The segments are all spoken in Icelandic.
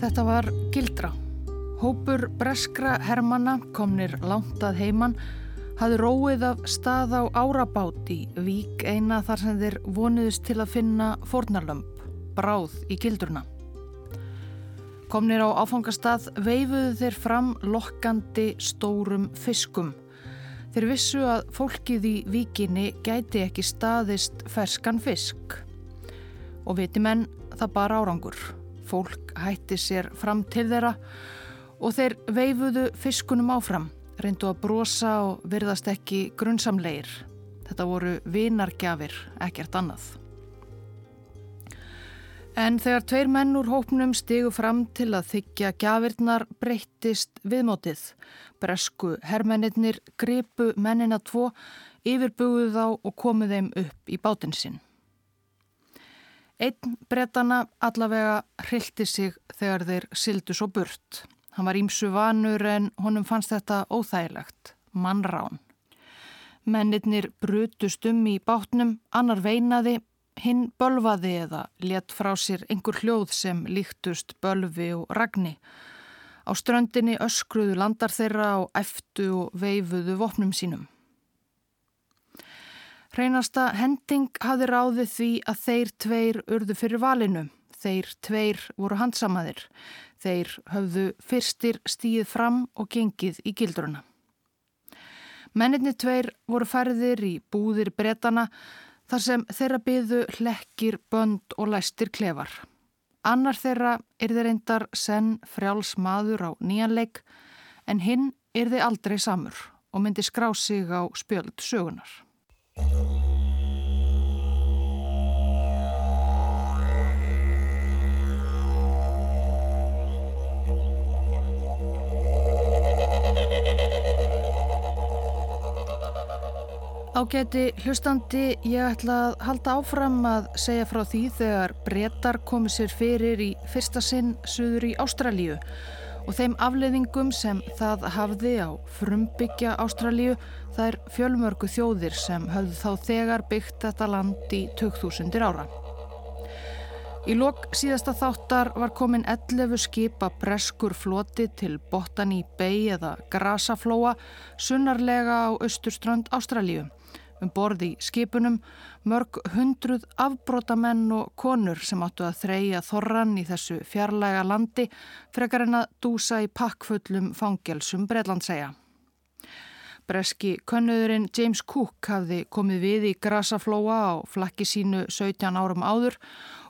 Þetta var Gildra. Hópur breskra hermanna komnir langt að heiman hafði róið af stað á árabát í vík eina þar sem þeir vonuðist til að finna fornarlömp, bráð í Gildruna. Komnir á áfangastað veifuðu þeir fram lokkandi stórum fiskum. Þeir vissu að fólkið í víkinni gæti ekki staðist ferskan fisk. Og viti menn það bara árangur. Fólk hætti sér fram til þeirra og þeir veifuðu fiskunum áfram, reyndu að brosa og virðast ekki grunnsamleir. Þetta voru vinargjafir, ekkert annað. En þegar tveir menn úr hópnum stigu fram til að þykja gjafirnar breyttist viðmótið. Bresku herrmennir gripu mennina tvo, yfirbuguð þá og komuð þeim upp í bátinn sinn. Einn brettana allavega hrilti sig þegar þeir sildu svo burt. Hann var ímsu vanur en honum fannst þetta óþægilegt, mannrán. Mennirnir brutust um í bátnum, annar veinaði, hinn bölvaði eða let frá sér einhver hljóð sem líktust bölvi og ragni. Á ströndinni öskruðu landar þeirra og eftu og veifuðu vopnum sínum. Hreinasta hending hafði ráðið því að þeir tveir urðu fyrir valinu. Þeir tveir voru handsamaðir. Þeir höfðu fyrstir stíð fram og gengið í gildruna. Menninni tveir voru færðir í búðir bretana þar sem þeirra byðu hlekkir, bönd og læstir klefar. Annar þeirra er þeir reyndar senn frjáls maður á nýjanleik en hinn er þeir aldrei samur og myndi skrá sig á spjöld sögunar. Ágæti hlustandi, ég ætla að halda áfram að segja frá því þegar brettar komið sér fyrir í fyrsta sinn suður í Ástralíu og þeim afleiðingum sem það hafði á frumbyggja Ástralíu er fjölmörgu þjóðir sem höfðu þá þegar byggt þetta land í 2000 ára. Í lok síðasta þáttar var komin 11 skipa breskur floti til Botany Bay eða Grasaflóa sunnarlega á austurströnd Ástralíu um borði í skipunum mörg hundruð afbrótamenn og konur sem áttu að þreja þorran í þessu fjarlæga landi frekar en að dúsa í pakkfullum fangelsum Breitlandsæja. Breski könnuðurinn James Cook hafði komið við í Grasaflóa á flakki sínu 17 árum áður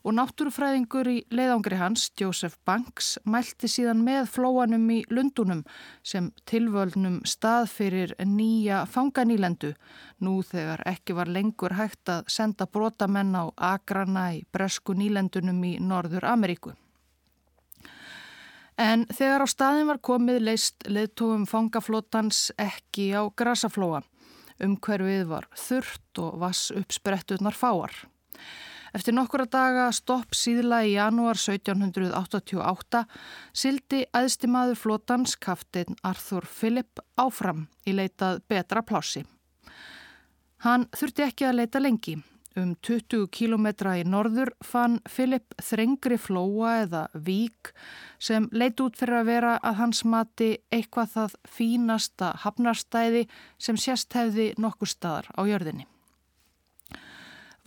og náttúrufræðingur í leiðangri hans, Joseph Banks, mælti síðan með flóanum í Lundunum sem tilvöldnum stað fyrir nýja fanganýlendu, nú þegar ekki var lengur hægt að senda brotamenn á agrana í bresku nýlendunum í Norður Ameríku. En þegar á staðin var komið leist leðtóum fangaflótans ekki á grasaflóa. Umhverfið var þurrt og vass uppsprettunar fáar. Eftir nokkura daga stopp síðla í janúar 1788 sildi aðstimaður flótans kaftin Arthur Philip áfram í leitað betra plássi. Hann þurfti ekki að leita lengi. Um 20 kílometra í norður fann Filip þrengri flóa eða vík sem leit út fyrir að vera að hans mati eitthvað það fínasta hafnarstæði sem sérst hefði nokkur staðar á jörðinni.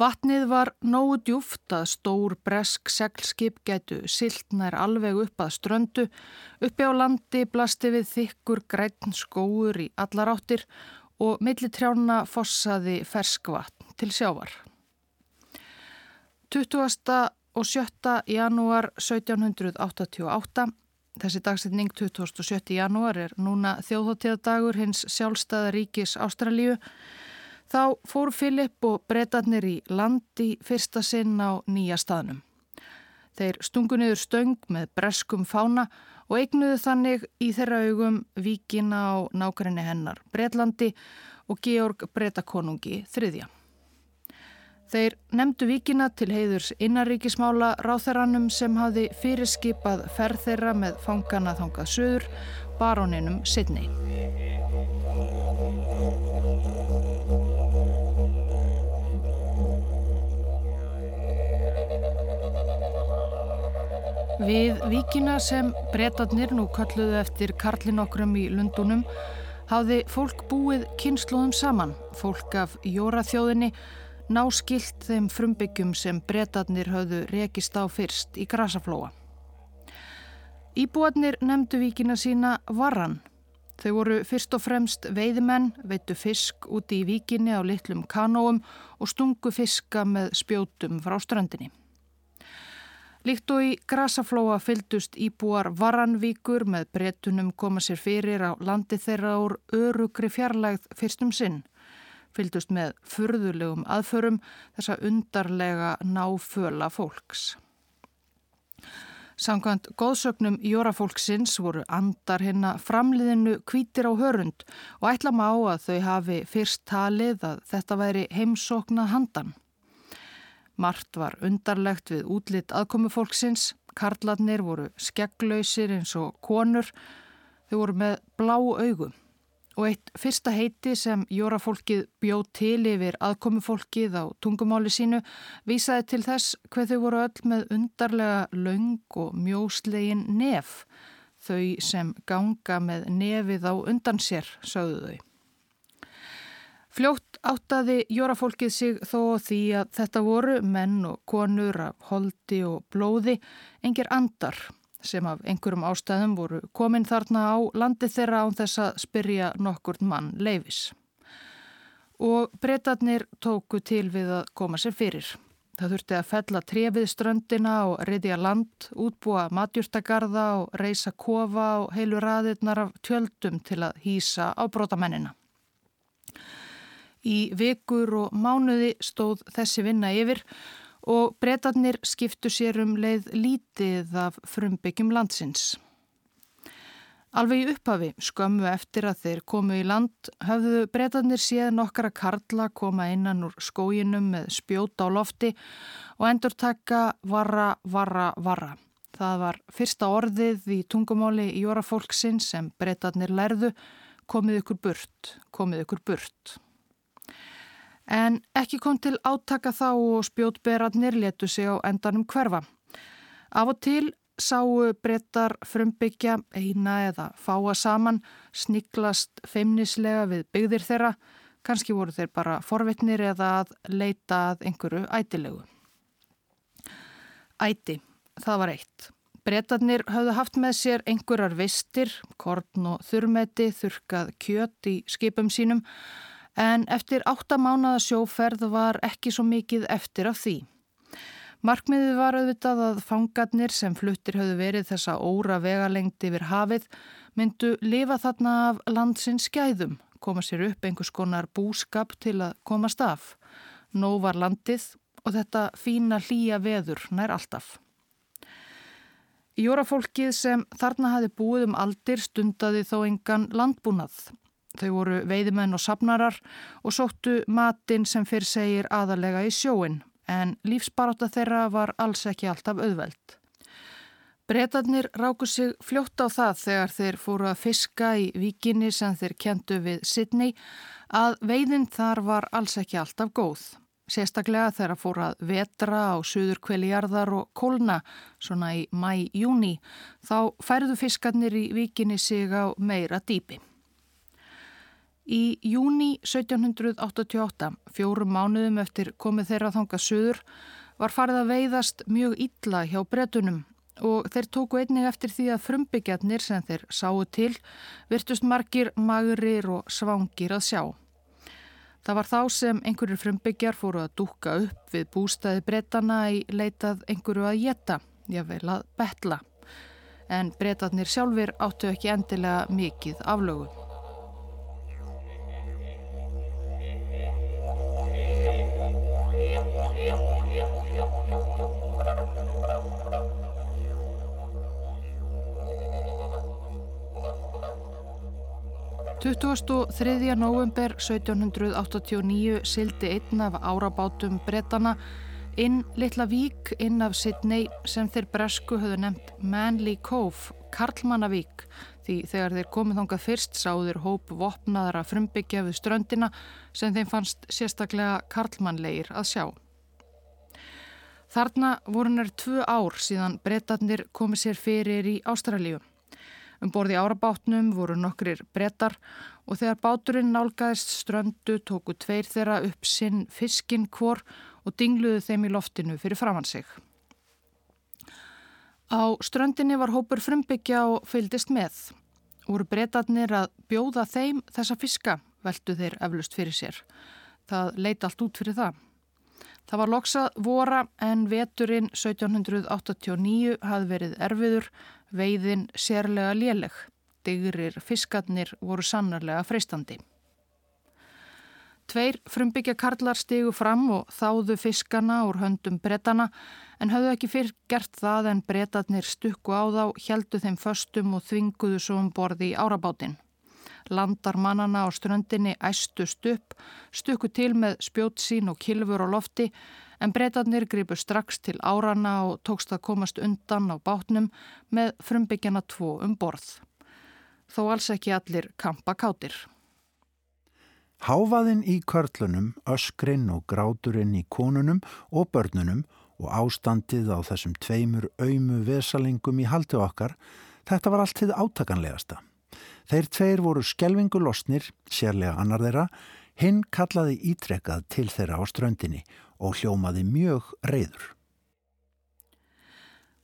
Vatnið var nógu djúft að stór bresk seglskip getu siltnær alveg upp að ströndu, uppi á landi blasti við þykkur græn skóur í allar áttir og millitrjána fossaði ferskvatn til sjávar. 20. og 7. janúar 1788, þessi dagsetning 27. janúar er núna þjóðhóttíðadagur hins sjálfstæða ríkis Ástralíu, þá fór Filip og breytanir í land í fyrsta sinn á nýja staðnum. Þeir stungu niður stöng með breskum fána og eignuðu þannig í þeirra augum víkina á nákvæmni hennar Breitlandi og Georg Breitakonungi þriðja. Þeir nefndu vikina til heiðurs innaríkismála ráþerranum sem hafi fyrirskipað ferð þeirra með fangana þangað söður, baróninum Sidney. Við vikina sem breytatnir nú kalluðu eftir karlin okkurum í Lundunum hafði fólk búið kynnslóðum saman, fólk af jóraþjóðinni, náskilt þeim frumbyggjum sem breytatnir hafðu rekist á fyrst í Grasaflóa. Íbúarnir nefndu vikina sína Varran. Þau voru fyrst og fremst veiðimenn, veitu fisk úti í vikinni á litlum kanóum og stungu fiska með spjótum frá strandinni. Líkt og í Grasaflóa fyldust íbúar Varanvíkur með bretunum koma sér fyrir á landi þeirra úr örugri fjarlægð fyrstum sinn. Fyldust með furðulegum aðförum þessa undarlega náföla fólks. Samkvæmt góðsögnum jórafólksins voru andar hérna framliðinu kvítir á hörund og ætla má að þau hafi fyrst talið að þetta væri heimsókna handan. Mart var undarlegt við útlitt aðkomi fólksins, karlarnir voru skegglausir eins og konur, þau voru með blá augum. Og eitt fyrsta heiti sem jórafólkið bjóð til yfir aðkomufólkið á tungumáli sínu vísaði til þess hvað þau voru öll með undarlega laung og mjóslegin nef, þau sem ganga með nefið á undan sér, sögðu þau. Fljótt áttaði jórafólkið sig þó því að þetta voru menn og konur af holdi og blóði, engir andar sem af einhverjum ástæðum voru komin þarna á landi þeirra án þess að spyrja nokkur mann leifis. Og breytatnir tóku til við að koma sér fyrir. Það þurfti að fella trefið ströndina og reyðja land, útbúa matjúrtagarða og reysa kofa og heilu raðirnar af tjöldum til að hýsa á brotamennina. Í vikur og mánuði stóð þessi vinna yfir og breytarnir skiptu sér um leið lítið af frumbyggjum landsins. Alveg í upphafi, skömmu eftir að þeir komu í land, höfðu breytarnir séð nokkara karla koma innan úr skójinum með spjóta á lofti og endur taka varra, varra, varra. Það var fyrsta orðið í tungumáli í jórafólksinn sem breytarnir lærðu, komið ykkur burt, komið ykkur burt. En ekki kom til átaka þá og spjótberarnir letu sig á endanum hverfa. Af og til sáu brettar frumbyggja eina eða fáa saman, sniglast feimnislega við byggðir þeirra, kannski voru þeir bara forvitnir eða að leita að einhverju ætilegu. Æti, það var eitt. Brettarnir höfðu haft með sér einhverjar vistir, korn og þurrmeti, þurkað kjött í skipum sínum, en eftir átta mánada sjóferð var ekki svo mikið eftir af því. Markmiðið var auðvitað að fangarnir sem fluttir höfðu verið þessa óra vegalengdi yfir hafið myndu lifa þarna af landsins skæðum, koma sér upp einhvers konar búskap til að komast af. Nó var landið og þetta fína hlýja veður nær alltaf. Jórafólkið sem þarna hafi búið um aldir stundaði þó engan landbúnað Þau voru veiðmenn og sapnarar og sóttu matinn sem fyrir segir aðalega í sjóin en lífsbaráta þeirra var alls ekki alltaf auðveld. Bretarnir ráku sig fljótt á það þegar þeir fóru að fiska í vikinni sem þeir kentu við Sydney að veiðin þar var alls ekki alltaf góð. Sérstaklega þegar fóru að vetra á suður kveljarðar og kólna svona í mæ-júni þá færðu fiskarnir í vikinni sig á meira dýpi. Í júni 1788, fjórum mánuðum eftir komið þeirra þanga söður, var farið að veiðast mjög illa hjá bretunum og þeir tóku einnig eftir því að frumbyggjarnir sem þeir sáu til virtust margir magurir og svangir að sjá. Það var þá sem einhverjur frumbyggjar fóru að dúka upp við bústæði bretana í leitað einhverju að geta, ég vel að betla. En bretarnir sjálfur áttu ekki endilega mikið aflögu. 23. november 1789 sildi einn af árabátum brettana inn litla vík inn af Sydney sem þeir bresku höfðu nefnt Manly Cove, Karlmannavík því þegar þeir komið þangað fyrst sáður hóp vopnaðara frumbyggja við ströndina sem þeim fannst sérstaklega karlmannleir að sjá. Þarna voru nær tvö ár síðan brettarnir komið sér fyrir í Ástralíu. Um borði árabátnum voru nokkrir brettar og þegar báturinn nálgæðist ströndu tóku tveir þeirra upp sinn fiskinn kvor og dingluðu þeim í loftinu fyrir framann sig. Á ströndinni var hópur frumbyggja og fylgdist með. Úr brettarnir að bjóða þeim þessa fiska veldu þeir eflust fyrir sér. Það leiti allt út fyrir það. Það var loksað vora en veturinn 1789 hafði verið erfiður, veiðin sérlega léleg. Digrir fiskarnir voru sannarlega freistandi. Tveir frumbyggja karlar stigu fram og þáðu fiskana úr höndum brettana en hafðu ekki fyrr gert það en brettarnir stukku á þá, heldu þeim föstum og þvinguðu svo um borði í árabátinn landar mannana á ströndinni æstust upp, stukku til með spjót sín og kilfur á lofti en breytarnir gripu strax til árana og tókst að komast undan á bátnum með frumbyggjana tvo um borð. Þó alls ekki allir kampa kátir. Háfaðinn í körlunum, öskrinn og gráturinn í konunum og börnunum og ástandið á þessum tveimur aumu vesalingum í haldi okkar, þetta var allt þið átakanlegasta. Þeir tveir voru skjelvingu losnir, sérlega annar þeirra, hinn kallaði ítrekkað til þeirra á ströndinni og hljómaði mjög reyður.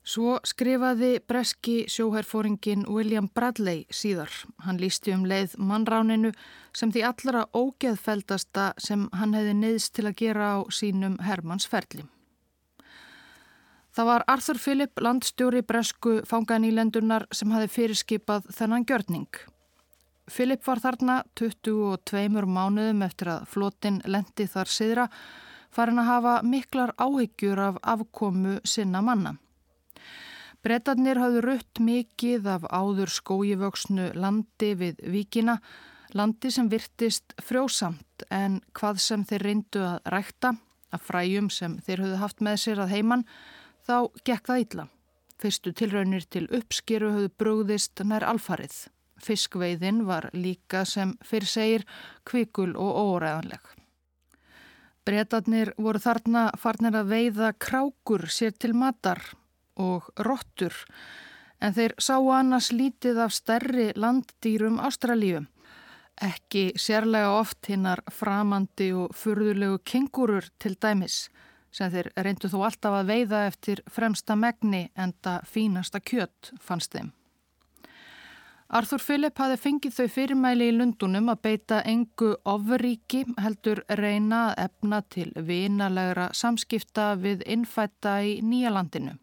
Svo skrifaði breski sjóherfóringin William Bradley síðar. Hann lísti um leið mannráninu sem því allra ógeðfeldasta sem hann hefði neyðst til að gera á sínum Hermannsferli. Það var Arthur Philip, landstjóri bresku fanganýlendunar sem hafi fyrirskipað þennan gjörning. Philip var þarna 22 mánuðum eftir að flotin lendi þar siðra farin að hafa miklar áhyggjur af afkomu sinna manna. Bretarnir hafðu rutt mikið af áður skójivöksnu landi við vikina, landi sem virtist frjósamt en hvað sem þeir reyndu að rækta, af fræjum sem þeir höfðu haft með sér að heimann, þá gekk það illa. Fyrstu tilraunir til uppskeru höfðu brúðist nær alfarið. Fiskveiðin var líka sem fyrir segir kvikul og óræðanleg. Bretarnir voru þarna farnir að veiða krákur sér til matar og rottur en þeir sáu annars lítið af stærri landdýrum Ástralíu. Ekki sérlega oft hinnar framandi og furðulegu kengurur til dæmis sem þeir reyndu þó alltaf að veiða eftir fremsta megni enda fínasta kjött fannst þeim. Arthur Philip hafi fengið þau fyrirmæli í Lundunum að beita engu ofríki heldur reyna að efna til vinalegra samskipta við innfætta í Nýjalandinu.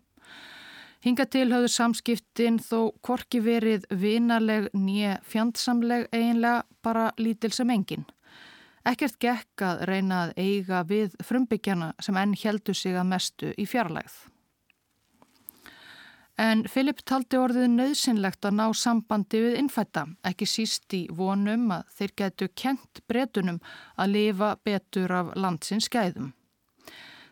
Hinga til höfðu samskiptin þó korki verið vinaleg nýja fjandsamleg eiginlega bara lítil sem enginn. Ekkert gekk að reyna að eiga við frumbyggjana sem enn heldu sig að mestu í fjarlægð. En Filip taldi orðið nöðsynlegt að ná sambandi við innfætta, ekki síst í vonum að þeir getu kent bretunum að lifa betur af landsins skæðum.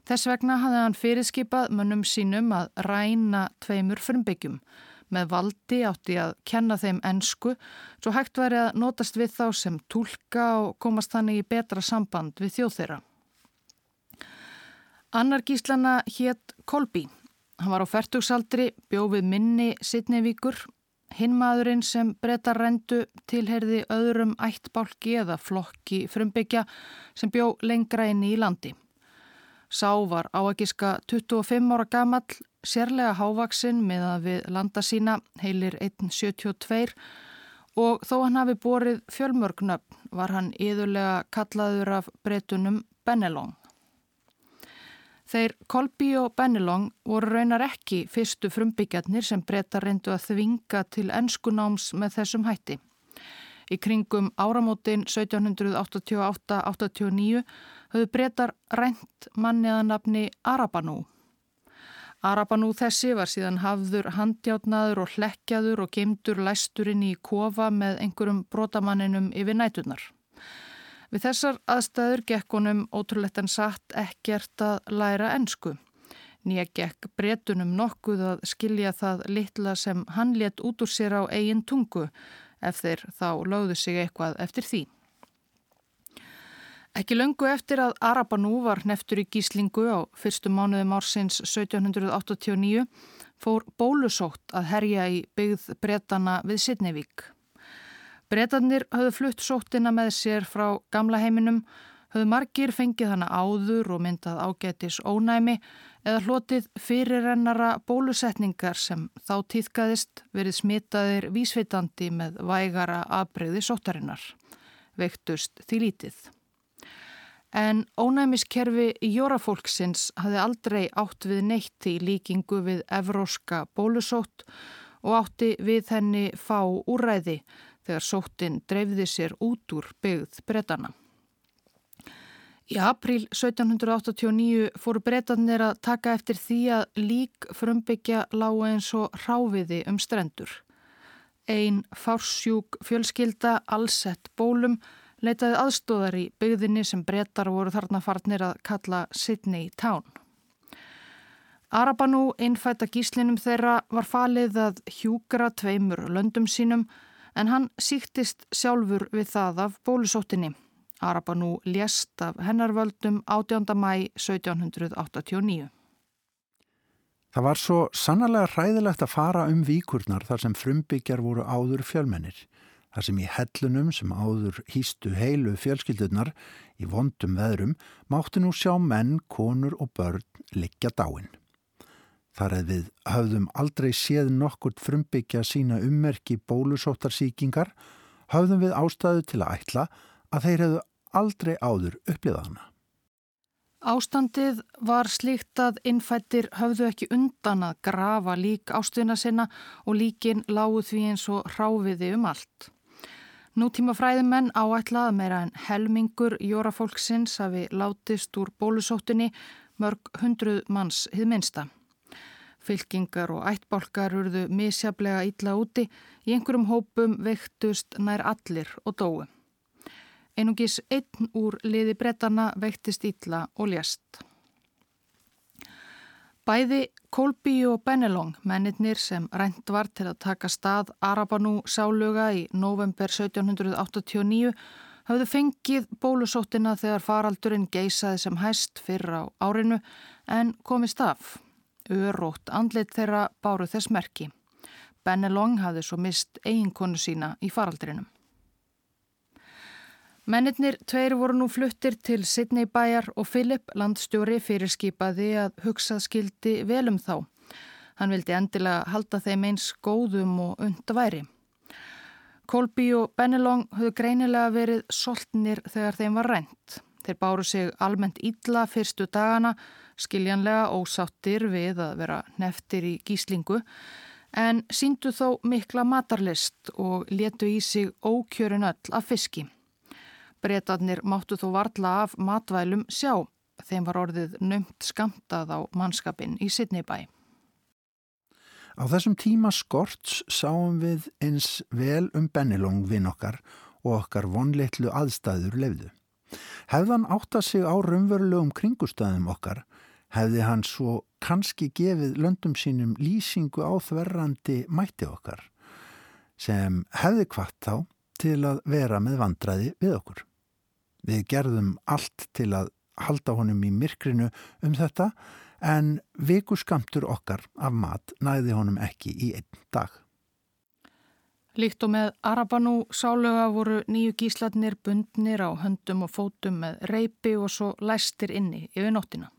Þess vegna hafði hann fyrirskipað mönnum sínum að ræna tveimur frumbyggjum Með valdi átti að kenna þeim ennsku svo hægt væri að notast við þá sem tólka og komast þannig í betra samband við þjóð þeirra. Annar gíslana hétt Kolbi. Hann var á færtugsaldri, bjófið minni Sidnevíkur. Hinn maðurinn sem breytar rendu tilherði öðrum ættbálki eða flokki frumbyggja sem bjó lengra inn í landi. Sá var áakiska 25 ára gamall, sérlega hávaksinn með að við landa sína heilir 1.72 og þó hann hafi borið fjölmörgnöfn var hann yðurlega kallaður af breytunum Benelong. Þeir Kolby og Benelong voru raunar ekki fyrstu frumbyggjarnir sem breyta reyndu að þvinga til ennskunáms með þessum hætti. Í kringum áramótin 1788-89 höfðu breytar rænt manniðanabni Arabanú Arabanú þessi var síðan hafður handjátnaður og hlekkjaður og gemdur læsturinn í kofa með einhverjum brotamanninum yfir nætunar. Við þessar aðstæður gekkunum ótrúlegt en satt ekkert að læra ennsku. Nýja gekk bretunum nokkuð að skilja það litla sem hann let út úr sér á eigin tungu ef þeir þá lögðu sig eitthvað eftir því. Ekki löngu eftir að Arabanú var neftur í gíslingu á fyrstu mánuðum ársins 1789 fór bólusótt að herja í byggð bretana við Sidnevík. Bretanir höfðu flutt sóttina með sér frá gamla heiminum, höfðu margir fengið hana áður og myndað ágætis ónæmi eða hlotið fyrirrennara bólusetningar sem þá týðkaðist verið smitaðir vísvitandi með vægara afbreyði sóttarinnar. Vektust því lítið. En ónæmiskerfi jórafólksins hafði aldrei átt við neitt í líkingu við evróska bólusótt og átti við henni fá úræði þegar sóttin dreifði sér út úr byggð bretana. Í april 1789 fóru bretanir að taka eftir því að lík frumbyggja lág eins og ráfiði um strendur. Einn fársjúk fjölskylda allsett bólum leitaði aðstóðar í byggðinni sem brettar voru þarna farnir að kalla Sydney Town. Arabanú innfætta gíslinum þeirra var falið að hjúgra tveimur löndum sínum en hann síktist sjálfur við það af bólusóttinni. Arabanú lést af hennarvöldum 18. mæ 1789. Það var svo sannlega hræðilegt að fara um víkurnar þar sem frumbyggjar voru áður fjölmennir. Þar sem í hellunum sem áður hýstu heilu fjölskyldunar í vondum veðrum mátti nú sjá menn, konur og börn liggja dáin. Þar að við höfðum aldrei séð nokkurt frumbyggja sína ummerki bólusóttarsýkingar, höfðum við ástæðu til að ætla að þeir hefðu aldrei áður upplifað hana. Ástandið var slíkt að innfættir höfðu ekki undan að grafa lík ástuna sinna og líkin lágu því eins og ráfiði um allt. Nútíma fræðimenn áætlað meira en helmingur jórafólksins hafi látist úr bólusóttunni mörg hundruð manns hið minsta. Fylkingar og ættbálkar urðu misjablega illa úti, í einhverjum hópum veiktust nær allir og dói. Einungis einn úr liði brettana veiktist illa og ljast. Bæði Kolby og Benelong, mennirnir sem rænt var til að taka stað Arabanú sáluga í november 1789, hafðu fengið bólusóttina þegar faraldurinn geysaði sem hæst fyrr á árinu en komist af. Örótt andlit þeirra báru þess merki. Bennelong hafði svo mist eiginkonu sína í faraldrinum. Mennirnir tveir voru nú fluttir til Sidney bæjar og Philip landstjóri fyrir skipaði að hugsað skildi vel um þá. Hann vildi endilega halda þeim eins góðum og undaværi. Kolby og Bennelong höfðu greinilega verið soltnir þegar þeim var rænt. Þeir báru sig almennt ítla fyrstu dagana skiljanlega ósáttir við að vera neftir í gíslingu en síndu þó mikla matarlist og letu í sig ókjörun öll af fiski. Bretarnir máttu þó varla af matvælum sjá, þeim var orðið nömt skamtað á mannskapin í Sidneybæ. Á þessum tíma skorts sáum við eins vel um Bennilong vinn okkar og okkar vonleitlu aðstæður lefðu. Hefðan átta sig á raunverulegum kringustæðum okkar hefði hann svo kannski gefið löndum sínum lýsingu á þverrandi mætti okkar sem hefði hvart þá til að vera með vandraði við okkur. Við gerðum allt til að halda honum í myrkrinu um þetta en vikuskamtur okkar af mat næði honum ekki í einn dag. Líkt og með Arabanú sálega voru nýju gíslatnir bundnir á höndum og fótum með reypi og svo læstir inni yfir nóttina.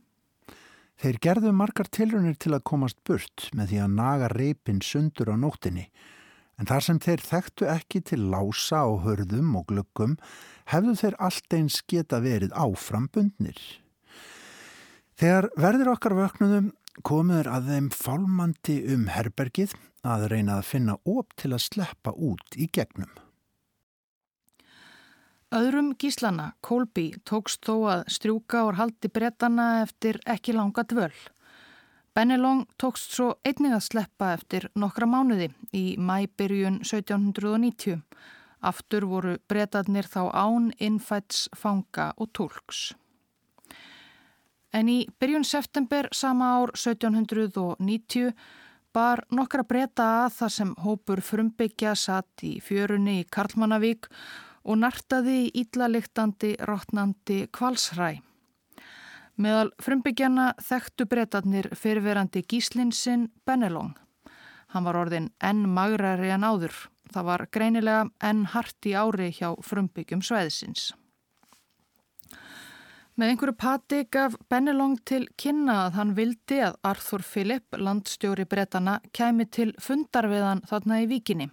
Þeir gerðu margar tilrunir til að komast burt með því að naga reypin sundur á nóttinni en þar sem þeir þekktu ekki til lása og hörðum og glöggum hefðu þeir allt eins geta verið áframbundnir. Þegar verður okkar vöknuðum komuður að þeim fálmandi um herbergið að reyna að finna óp til að sleppa út í gegnum. Öðrum gíslana, Kolby, tókst þó að strjúka og haldi brettana eftir ekki langa dvöl. Bennelong tókst svo einnig að sleppa eftir nokkra mánuði í mæbyrjun 1790. Aftur voru brettarnir þá án innfæts fanga og tólks. En í byrjun september sama ár 1790 bar nokkra bretta að þar sem hópur frumbyggja satt í fjörunni í Karlmannavík og nartaði í íllaliktandi, rótnandi kvalsræ. Meðal frumbyggjana þekktu breytatnir fyrirverandi gíslinsinn Benelong. Hann var orðin enn magrari en áður. Það var greinilega enn hart í ári hjá frumbyggjum sveiðsins. Með einhverju pati gaf Benelong til kynna að hann vildi að Arthur Philip, landstjóri bretana, kæmi til fundarviðan þarna í vikinni.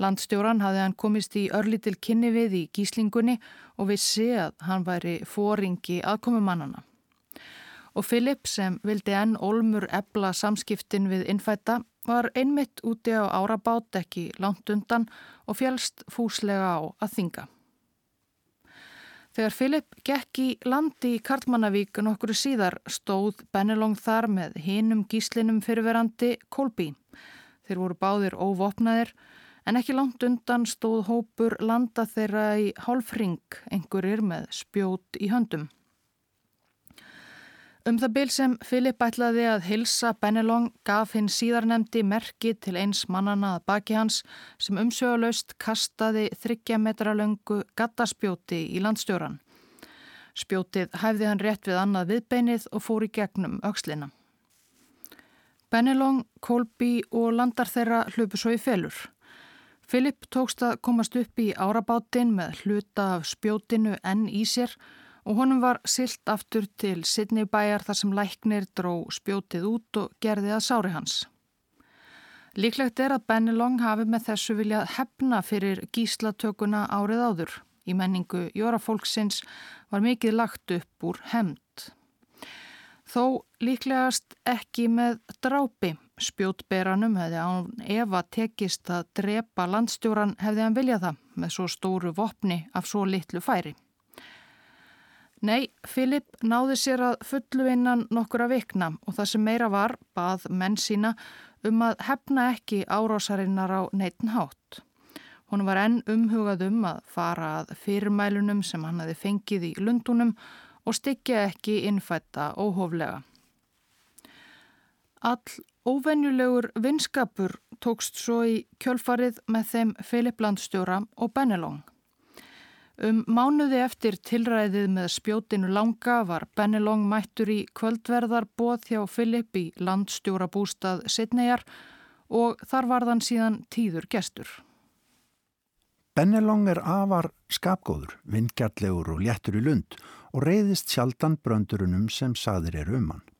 Landstjóran hafði hann komist í örlitil kynni við í gíslingunni og vissi að hann væri fóringi aðkomumannana. Og Philip sem vildi enn Olmur ebla samskiptin við innfætta var einmitt úti á árabát ekki langt undan og fjálst fúslega á að þinga. Þegar Filip gekk í landi í Karlmannavík nokkuru síðar stóð Benelong þar með hinum gíslinum fyrirverandi Kolbí. Þeir voru báðir óvopnaðir en ekki langt undan stóð hópur landa þeirra í hálfring, einhverjir með spjót í höndum. Um það byl sem Filip ætlaði að hilsa Benelong gaf hinn síðarnemdi merki til eins mannana að baki hans sem umsöguleust kastaði þryggja metra löngu gattaspjóti í landstjóran. Spjótið hæfði hann rétt við annað viðbeinið og fór í gegnum aukslina. Benelong, Kolby og landar þeirra hlupu svo í felur. Filip tókst að komast upp í árabátin með hluta af spjótinu enn í sér og honum var silt aftur til Sidney bæjar þar sem læknir dró spjótið út og gerði að sári hans. Líklegt er að Bennelong hafi með þessu viljað hefna fyrir gíslatökuna árið áður. Í menningu Jórafólksins var mikið lagt upp úr hemd. Þó líklegast ekki með drápi. Spjótberanum hefði án Eva tekist að drepa landstjóran hefði hann viljað það með svo stóru vopni af svo litlu færi. Nei, Filip náði sér að fullu innan nokkura vikna og það sem meira var bað menn sína um að hefna ekki árásarinnar á neitin hátt. Hún var enn umhugað um að fara að fyrirmælunum sem hann hafi fengið í lundunum og styggja ekki innfætta óhóflega. All óvenjulegur vinskapur tókst svo í kjölfarið með þeim Filip Landstjóra og Benelong. Um mánuði eftir tilræðið með spjótinu langa var Bennelong mættur í kvöldverðar bóð hjá Filip í landstjóra bústað Sidneyjar og þar var þann síðan tíður gestur. Bennelong er afar skapgóður, vingjallegur og léttur í lund og reyðist sjaldan bröndurunum sem saðir eru um hann.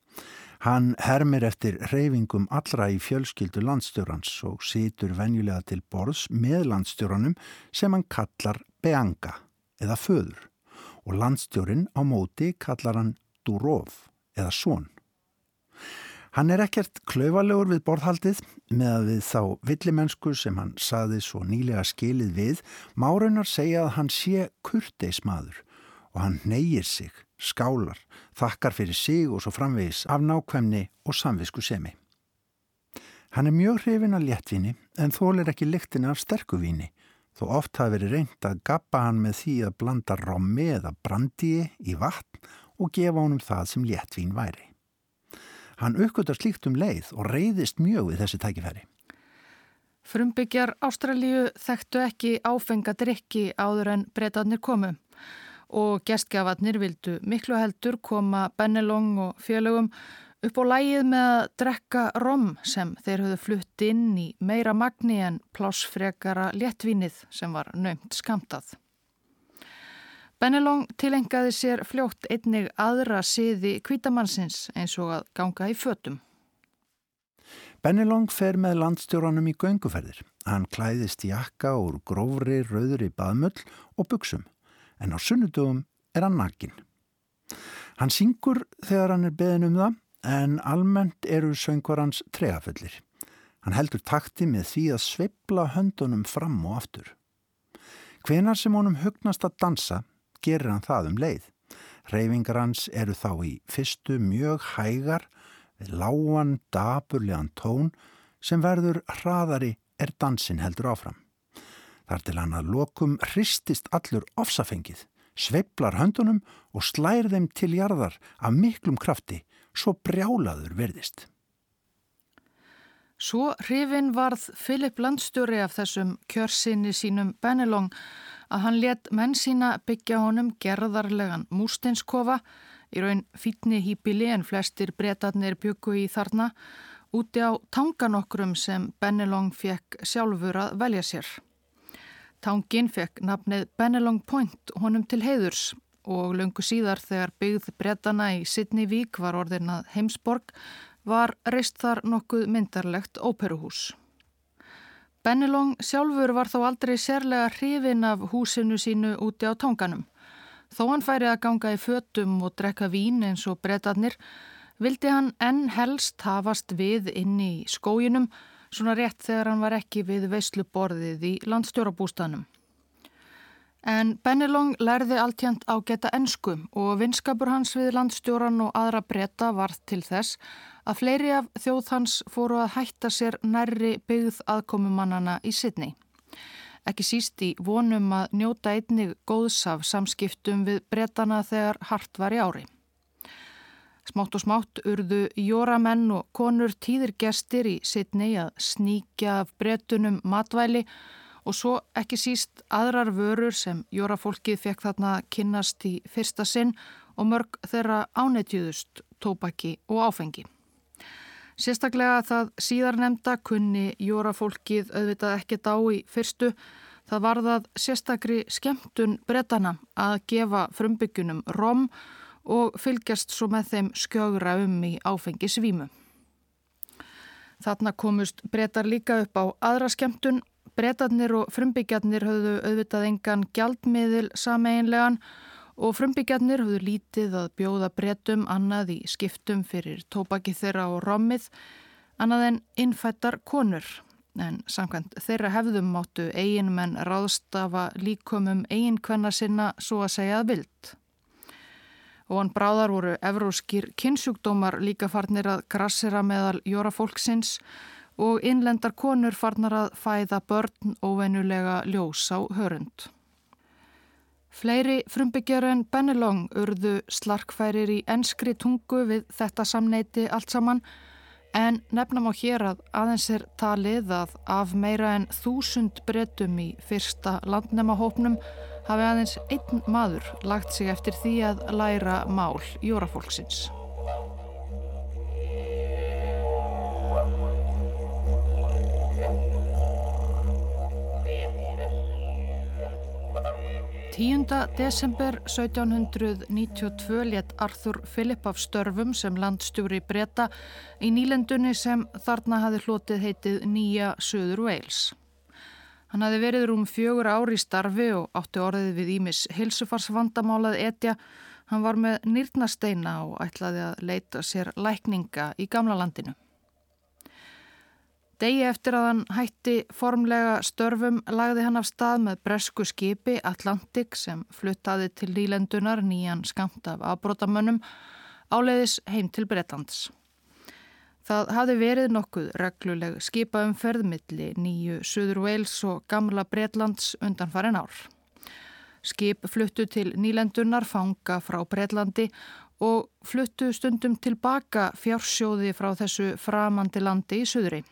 Hann hermir eftir reyfingum allra í fjölskyldu landstjórans og situr venjulega til borðs með landstjóranum sem hann kallar Beanga eða föður og landstjórin á móti kallar hann Durov eða Són. Hann er ekkert klaufalegur við borðhaldið með að við þá villimennsku sem hann saði svo nýlega skilið við márunar segja að hann sé kurteismadur og hann neyir sig, skálar, þakkar fyrir sig og svo framvegis af nákvæmni og samvisku semi. Hann er mjög hrifin að léttvinni en þólir ekki lyktin af sterkuvíni þó oft hafi verið reynd að gappa hann með því að blanda rommi eða brandíi í vatn og gefa honum það sem léttvín væri. Hann uppgötar slíkt um leið og reyðist mjög við þessi tækifæri. Frumbyggjar Ástralíu þekktu ekki áfengadrykki áður en breytanir komu og gestgafarnir vildu miklu heldur koma Bennelong og félögum upp á lægið með að drekka rom sem þeir höfðu flutt inn í meira magni en plásfregara léttvinið sem var nöymt skamtað. Bennelong tilengaði sér fljótt einnig aðra siði kvítamannsins eins og að ganga í fötum. Bennelong fer með landstjóranum í gönguferðir. Hann klæðist jakka úr grófri, rauðri baðmöll og buksum en á sunnudugum er hann nakkin. Hann syngur þegar hann er beðin um það en almennt eru söngvarans tregafullir. Hann heldur takti með því að sveibla höndunum fram og aftur. Hvenar sem honum hugnast að dansa, gerir hann það um leið. Reyfingar hans eru þá í fyrstu mjög hægar við lágan, daburlegan tón sem verður hraðari er dansin heldur áfram. Þar til hann að lokum hristist allur ofsafengið, sveiblar höndunum og slær þeim til jarðar af miklum krafti svo brjálaður verðist. Svo hrifin varð Filip Landstjóri af þessum kjörsinni sínum Benelong að hann let menn sína byggja honum gerðarlegan múrsteinskofa í raun fítni hýpili en flestir breytatnir byggu í þarna úti á tanganokrum sem Bennelong fekk sjálfur að velja sér. Tangin fekk nafnið Bennelong Point honum til heiðurs og lungu síðar þegar byggð breytana í Sydney Vík var orðinað heimsborg var reist þar nokkuð myndarlegt óperuhús. Bennelong sjálfur var þó aldrei sérlega hrifin af húsinu sínu úti á tanganum. Þó hann færi að ganga í fötum og drekka vín eins og breytatnir vildi hann enn helst hafast við inn í skójinum svona rétt þegar hann var ekki við veisluborðið í landstjórabústanum. En Bennelong lærði alltjönd á geta ennsku og vinskapur hans við landstjóran og aðra breyta var til þess að fleiri af þjóð hans fóru að hætta sér nærri byggð aðkomumannana í Sydney. Ekki síst í vonum að njóta einnig góðsaf samskiptum við breytana þegar hart var í ári. Smátt og smátt urðu jóramenn og konur tíðir gestir í Sydney að sníkja af bretunum matvæli og svo ekki síst aðrar vörur sem jórafólkið fekk þarna kynnast í fyrsta sinn og mörg þeirra ánetjuðust, tópaki og áfengi. Sérstaklega það síðarnemda kunni jórafólkið auðvitað ekkert á í fyrstu. Það var það sérstakri skemmtun bretana að gefa frumbyggunum rom og fylgjast svo með þeim skjögra um í áfengi svímu. Þarna komust breytar líka upp á aðra skemmtun. Breytarnir og frumbyggjarnir höfðu auðvitað engan gjaldmiðil sameinlegan og frumbyggjarnir höfðu lítið að bjóða breytum annað í skiptum fyrir tópaki þeirra og rommið annað en innfættar konur. En samkvæmt þeirra hefðum máttu eigin menn ráðstafa líkumum eigin kvenna sinna svo að segja að vild og hann bráðar voru evróskir kynnsjúkdómar líka farnir að grassera meðal jóra fólksins og innlendar konur farnar að fæða börn óvennulega ljós á hörund. Fleiri frumbyggjar en Bennelong urðu slarkfærir í enskri tungu við þetta samneiti allt saman en nefnum á hér að aðeins er talið að af meira en þúsund bretum í fyrsta landnemahópnum hafi aðeins einn maður lagt sig eftir því að læra mál jórafólksins. Tíunda desember 1792 let Arthur Philip af störfum sem landstjóri breyta í nýlendunni sem þarna hafi hlotið heitið Nýja Söður Wales. Hann hafi verið rúm fjögur ári í starfi og átti orðið við Ímis hilsufarsvandamálað etja. Hann var með nýrnasteina og ætlaði að leita sér lækninga í gamla landinu. Degi eftir að hann hætti formlega störfum lagði hann af stað með bresku skipi Atlantik sem fluttaði til nýlendunar nýjan skamt af afbrótamönnum áleiðis heim til Bretlands. Það hafði verið nokkuð regluleg skipaum ferðmiðli nýju Suður Wales og gamla Breitlands undan farin ár. Skip fluttu til nýlendunar fanga frá Breitlandi og fluttu stundum tilbaka fjársjóði frá þessu framandi landi í Suðri.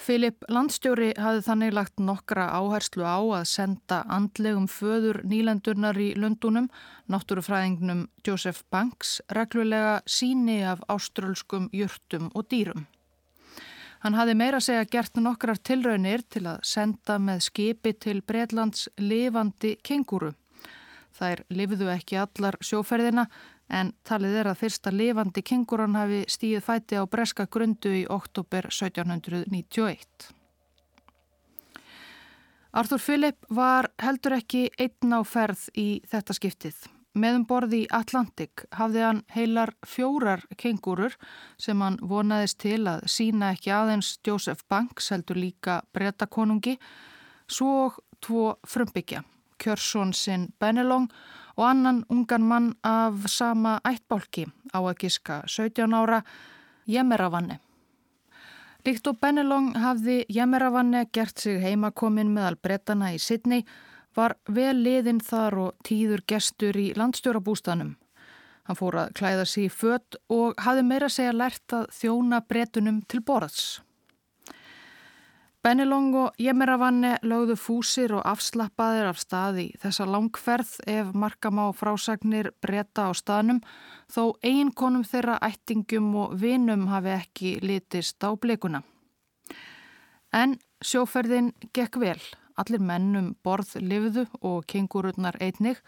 Filip Landstjóri hafði þannig lagt nokkra áherslu á að senda andlegum föður nýlendurnar í Lundunum, náttúrufræðingnum Joseph Banks, reglulega síni af áströlskum jurtum og dýrum. Hann hafði meira segja gert nokkrar tilraunir til að senda með skipi til Breitlands lifandi kenguru. Þær lifiðu ekki allar sjóferðina en talið er að fyrsta lifandi kenguran hafi stíð fæti á breska grundu í oktober 1791. Arthur Philip var heldur ekki einn á ferð í þetta skiptið. Meðum borði í Atlantik hafði hann heilar fjórar kengurur sem hann vonaðist til að sína ekki aðeins Joseph Banks heldur líka breytakonungi, svo tvo frumbyggja, Kjörsson sinn Benelong og annan ungan mann af sama ættbálki á að giska 17 ára Jemeravanne. Líkt og Benelong hafði Jemeravanne gert sig heimakomin meðal brettana í Sydney var vel liðinn þar og tíður gestur í landstjórabústanum. Hann fór að klæða sig í fött og hafði meira segja lært að þjóna brettunum til borðs. Bennilong og Jemiravanne lögðu fúsir og afslappaðir af staði þessa langferð ef markamá frásagnir breyta á staðnum þó eiginkonum þeirra ættingum og vinum hafi ekki litist á blikuna. En sjóferðin gekk vel. Allir mennum borð livðu og kengururnar einnig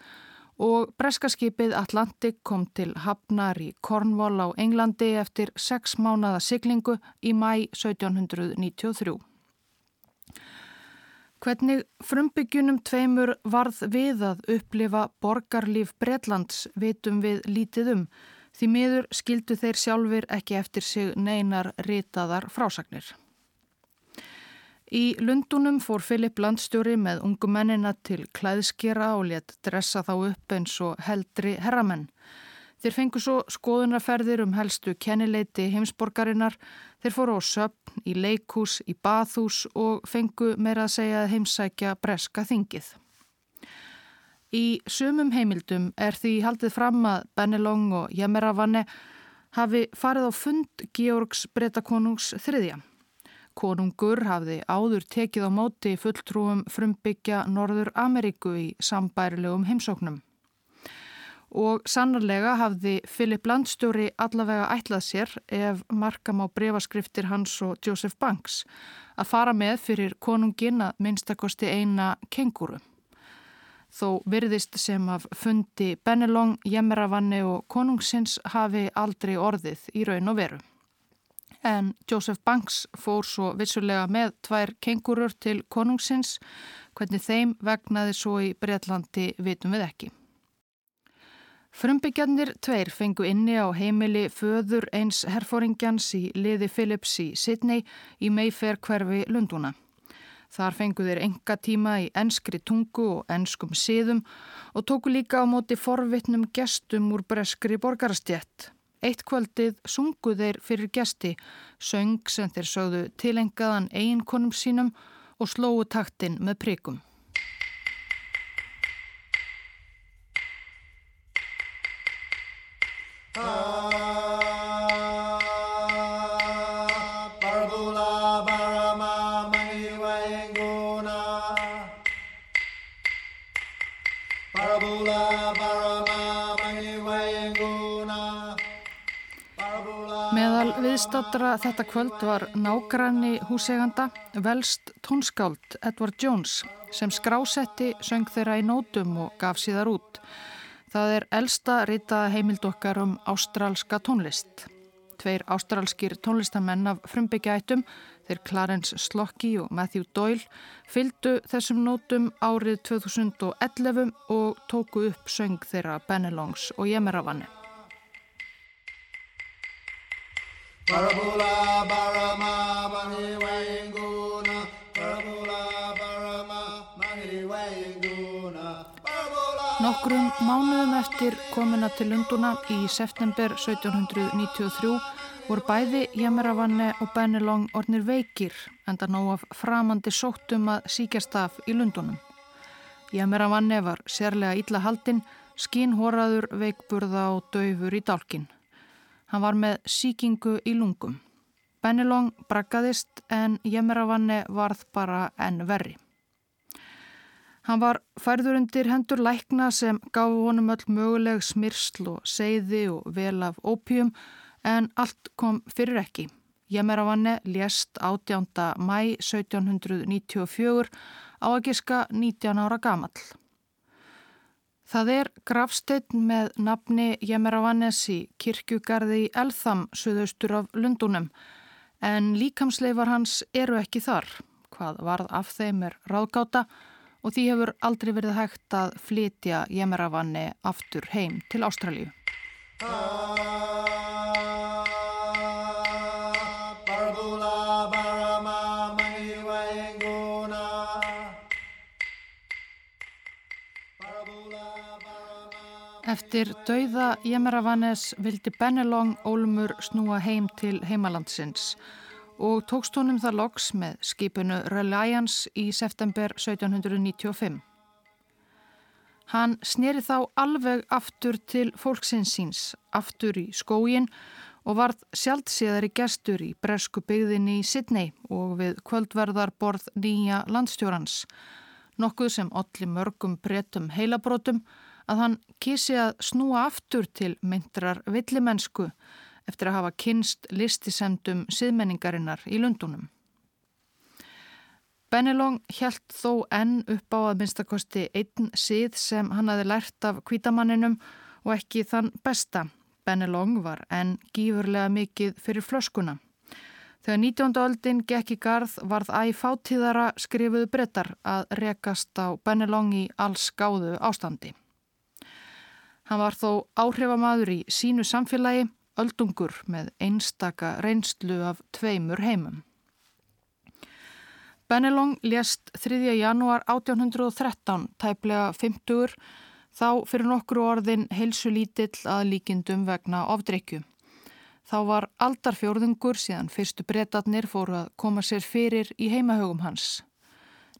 og breskaskipið Atlantik kom til Hafnar í Cornwall á Englandi eftir sex mánada siglingu í mæ 1793. Hvernig frumbyggjunum tveimur varð við að upplifa borgarlíf Bretlands vitum við lítið um því miður skildu þeir sjálfur ekki eftir sig neinar ritaðar frásagnir. Í Lundunum fór Filip Landstjóri með ungumennina til klæðskera og let dressa þá upp eins og heldri herramenn. Þeir fengu svo skoðunarferðir um helstu kennileiti heimsborgarinnar, þeir fóru á söpn, í leikús, í bathús og fengu meira að segja heimsækja breska þingið. Í sumum heimildum er því haldið fram að Bennelong og Jemeravanne hafi farið á fund Georgs breytakonungs þriðja. Konungur hafði áður tekið á móti fulltrúum frumbyggja Norður Ameríku í sambærilegum heimsóknum og sannarlega hafði Philip Landstjóri allavega ætlað sér ef markam á breyfaskriftir hans og Joseph Banks að fara með fyrir konungin að minnstakosti eina kenguru. Þó virðist sem af fundi Bennelong, Jemmeravanni og konungsins hafi aldrei orðið í raun og veru. En Joseph Banks fór svo vissulega með tvær kengurur til konungsins, hvernig þeim vegnaði svo í Breitlandi vitum við ekki. Frumbyggjarnir tveir fengu inni á heimili föður eins herfóringjans í liði Phillips í Sydney í Mayfair hverfi Lunduna. Þar fengu þeir enga tíma í enskri tungu og enskum siðum og tóku líka á móti forvitnum gestum úr breskri borgarastjett. Eitt kvöldið sungu þeir fyrir gesti, söng sem þeir sögðu tilengaðan eiginkonum sínum og slóu taktin með prikum. Viðstattara þetta kvöld var nágranni húseganda velst tónskáld Edward Jones sem skrásetti söng þeirra í nótum og gaf síðar út. Það er elsta rita heimild okkar um ástrálska tónlist. Tveir ástrálskir tónlistamenn af frumbyggjaætum, þeir Clarence Slocki og Matthew Doyle, fylgdu þessum nótum árið 2011 og tóku upp söng þeirra Benelongs og Jemeravanni. Parabula barama mani wayinguna Parabula barama mani wayinguna Nokkrum mánuðum eftir komina til Lunduna í september 1793 voru bæði Jameravanne og Bennelong ornir veikir en það nóg af framandi sóttum að síkjast af í Lundunum. Jameravanne var sérlega illa haldinn, skínhoraður, veikburða og döfur í dálkinn. Hann var með síkingu í lungum. Bennilong braggaðist en Jemeravanne varð bara enn verri. Hann var færður undir hendur lækna sem gaf honum öll möguleg smyrsl og seiði og vel af ópjum en allt kom fyrir ekki. Jemeravanne lést 18. mæ 1794 á að giska 19 ára gamall. Það er grafsteinn með nafni Jemeravannes í kirkjugarði í Eltham, suðaustur af Lundunum, en líkamsleifar hans eru ekki þar. Hvað varð af þeim er ráðgáta og því hefur aldrei verið hægt að flytja Jemeravanni aftur heim til Ástralju. Eftir dauða Jemeravanes vildi Bennelong Olmur snúa heim til heimalandsins og tókst honum það loks með skipinu Reliance í september 1795. Hann sneri þá alveg aftur til fólksinsins, aftur í skógin og varð sjálfsíðari gestur í bresku byggðinni í Sydney og við kvöldverðarborð nýja landstjórans, nokkuð sem allir mörgum breytum heilabrótum að hann kísi að snúa aftur til myndrar villimennsku eftir að hafa kynst listisemdum siðmenningarinnar í Lundunum. Bennelong helt þó enn upp á að minnstakosti einn síð sem hann hafi lært af kvítamanninum og ekki þann besta. Bennelong var enn gífurlega mikið fyrir flöskuna. Þegar 19. öldin gekk í garð varð æg fátíðara skrifuðu brettar að rekast á Bennelong í alls gáðu ástandi. Hann var þó áhrifamadur í sínu samfélagi, öldungur með einstaka reynslu af tveimur heimum. Bennelong lést 3. janúar 1813, tæplega 50, þá fyrir nokkru orðin heilsu lítill að líkindum vegna ofdreikju. Þá var aldarfjörðungur síðan fyrstu breytatnir fóru að koma sér fyrir í heimahögum hans.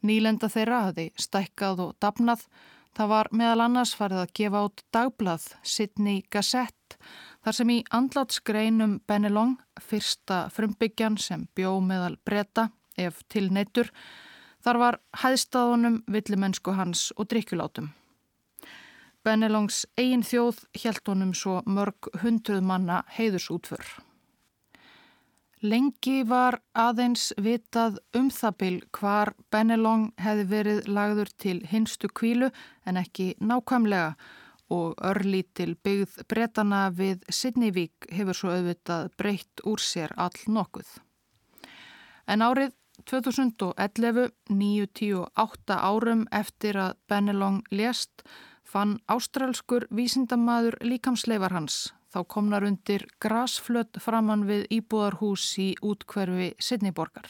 Nýlenda þeirra hafði stækkað og dapnað Það var meðal annars farið að gefa át dagblað Sydney Gazette þar sem í andlátsgreinum Bennelong, fyrsta frumbyggjan sem bjó meðal breyta ef til neittur, þar var hæðstaðunum, villimennsku hans og drikkjulátum. Bennelongs eigin þjóð hjælt honum svo mörg hundruð manna heiðusútfur. Lengi var aðeins vitað um það bil hvar Bennelong hefði verið lagður til hinstu kvílu en ekki nákvæmlega og örlítil byggð bretana við Sidneyvík hefur svo auðvitað breytt úr sér all nokkuð. En árið 2011, 98 árum eftir að Bennelong lést, fann ástralskur vísindamadur líkamsleifar hans þá komnar undir grasflött framann við íbúðarhús í útkverfi Sidneyborgar.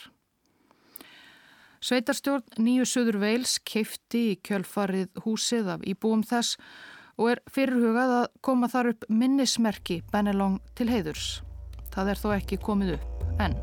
Sveitarstjórn Nýju Suður Veils keifti í kjölfarið húsið af íbúum þess og er fyrirhugað að koma þar upp minnismerki Benelong til heiðurs. Það er þó ekki komið upp enn.